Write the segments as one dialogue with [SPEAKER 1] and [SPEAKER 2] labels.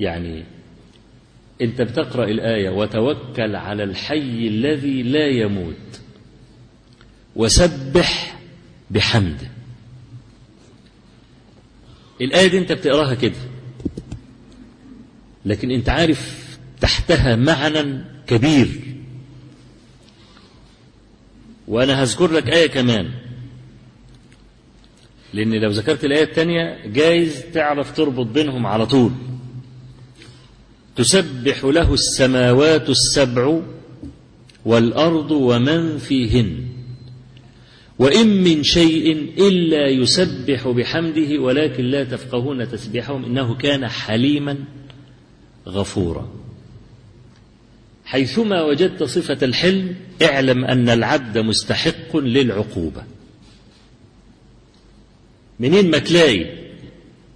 [SPEAKER 1] يعني أنت بتقرأ الآية وتوكل على الحي الذي لا يموت وسبح بحمده الآية دي أنت بتقراها كده. لكن أنت عارف تحتها معنى كبير. وأنا هذكر لك آية كمان. لأن لو ذكرت الآية الثانية جايز تعرف تربط بينهم على طول. تسبح له السماوات السبع والأرض ومن فيهن. وإن من شيء إلا يسبح بحمده ولكن لا تفقهون تسبيحهم إنه كان حليما غفورا. حيثما وجدت صفة الحلم اعلم أن العبد مستحق للعقوبة. منين ما تلاقي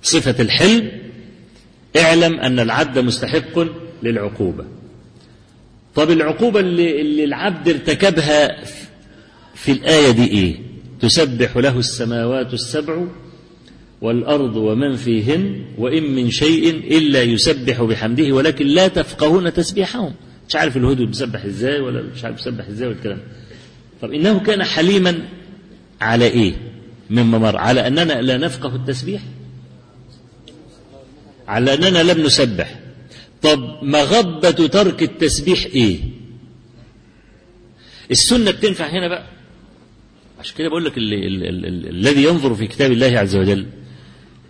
[SPEAKER 1] صفة الحلم اعلم أن العبد مستحق للعقوبة. طب العقوبة اللي, اللي العبد ارتكبها في الآية دي إيه؟ تسبح له السماوات السبع والأرض ومن فيهن وإن من شيء إلا يسبح بحمده ولكن لا تفقهون تسبيحهم. مش عارف الهدوء بيسبح إزاي ولا مش عارف بيسبح إزاي والكلام. طب إنه كان حليما على إيه؟ مما مر على أننا لا نفقه التسبيح. على أننا لم نسبح. طب مغبة ترك التسبيح إيه؟ السنة بتنفع هنا بقى. عشان كده بقول لك اللي ال ال ال الذي ينظر في كتاب الله عز وجل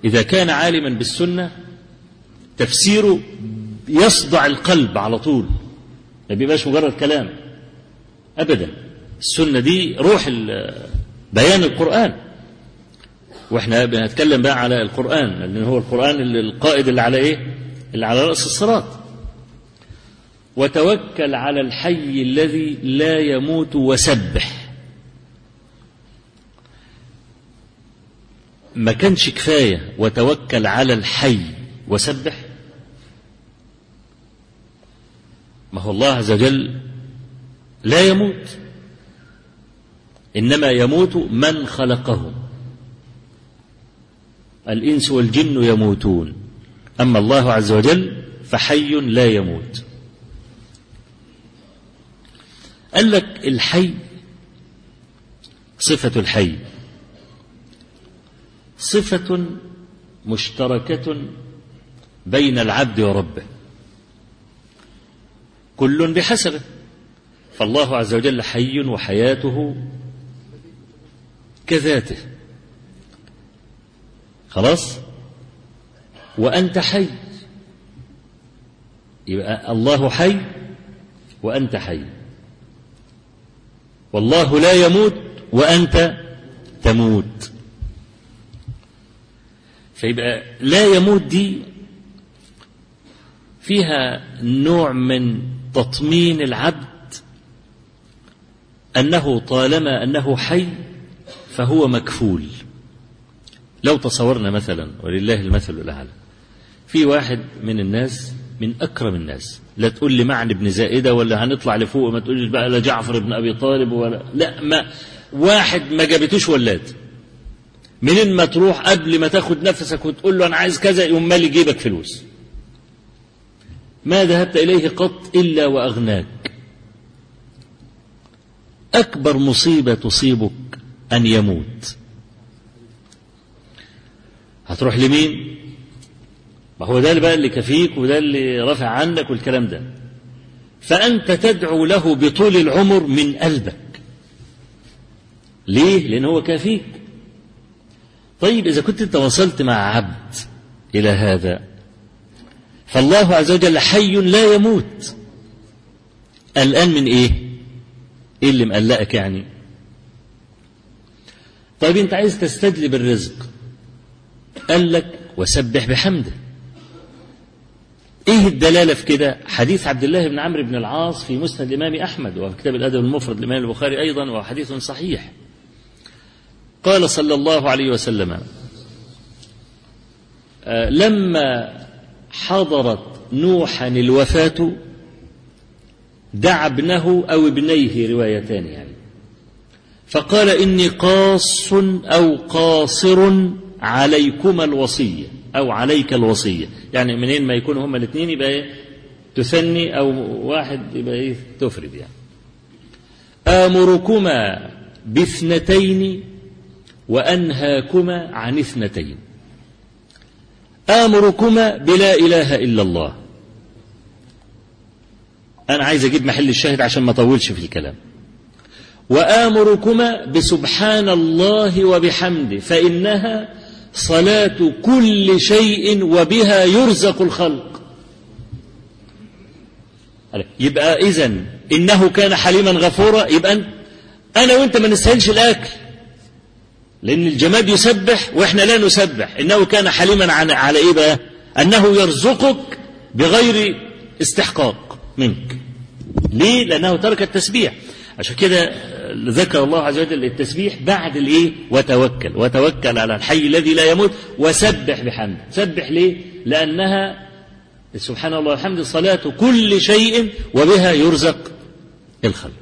[SPEAKER 1] إذا كان عالما بالسنة تفسيره يصدع القلب على طول. ما بيبقاش مجرد كلام. أبدا. السنة دي روح بيان القرآن. وإحنا بنتكلم بقى على القرآن لأن هو القرآن القائد اللي على إيه؟ اللي على رأس الصراط. وتوكل على الحي الذي لا يموت وسبح. ما كانش كفاية وتوكل على الحي وسبح؟ ما هو الله عز وجل لا يموت. إنما يموت من خلقه. الإنس والجن يموتون. أما الله عز وجل فحي لا يموت. قال لك الحي صفة الحي. صفة مشتركة بين العبد وربه. كل بحسبه. فالله عز وجل حي وحياته كذاته. خلاص؟ وأنت حي. يبقى الله حي وأنت حي. والله لا يموت وأنت تموت. فيبقى لا يموت دي فيها نوع من تطمين العبد أنه طالما أنه حي فهو مكفول. لو تصورنا مثلا ولله المثل الأعلى في واحد من الناس من أكرم الناس. لا تقول لي معنى ابن زائدة ولا هنطلع لفوق وما تقولش بقى لا جعفر بن أبي طالب ولا لا ما واحد ما جابتوش ولاد. منين ما تروح قبل ما تاخد نفسك وتقول له أنا عايز كذا يقوم مالي جيبك فلوس. ما ذهبت إليه قط إلا وأغناك. أكبر مصيبة تصيبك أن يموت. هتروح لمين؟ ما هو ده اللي بقى اللي كفيك وده اللي رافع عنك والكلام ده. فأنت تدعو له بطول العمر من قلبك. ليه؟ لأن هو كافيك. طيب إذا كنت أنت وصلت مع عبد إلى هذا فالله عز وجل حي لا يموت. الآن من إيه؟ إيه اللي مقلقك يعني؟ طيب أنت عايز تستجلب الرزق قال لك وسبح بحمده. إيه الدلالة في كده؟ حديث عبد الله بن عمرو بن العاص في مسند الإمام أحمد وفي كتاب الأدب المفرد للامام البخاري أيضا وهو حديث صحيح. قال صلى الله عليه وسلم آه لما حضرت نوحا الوفاة دعا ابنه أو ابنيه روايتان يعني. فقال إني قاص أو قاصر عليكما الوصية أو عليك الوصية. يعني منين ما يكونوا هما الاثنين يبقى إيه؟ تثني أو واحد يبقى إيه؟ تفرد يعني. آمركما باثنتين وأنهاكما عن اثنتين. آمركما بلا إله إلا الله. أنا عايز أجيب محل الشاهد عشان ما أطولش في الكلام. وآمركما بسبحان الله وبحمده فإنها صلاة كل شيء وبها يرزق الخلق. يبقى إذا إنه كان حليما غفورا يبقى أنا وأنت ما نستاهلش الأكل. لأن الجماد يسبح وإحنا لا نسبح. إنه كان حليما على إيه بقى؟ أنه يرزقك بغير استحقاق منك. ليه؟ لأنه ترك التسبيح. عشان كده ذكر الله عز وجل التسبيح بعد الإيه؟ وتوكل. وتوكل على الحي الذي لا يموت وسبح بحمده سبح ليه؟ لأنها سبحان الله والحمد صلاة كل شيء وبها يرزق الخلق.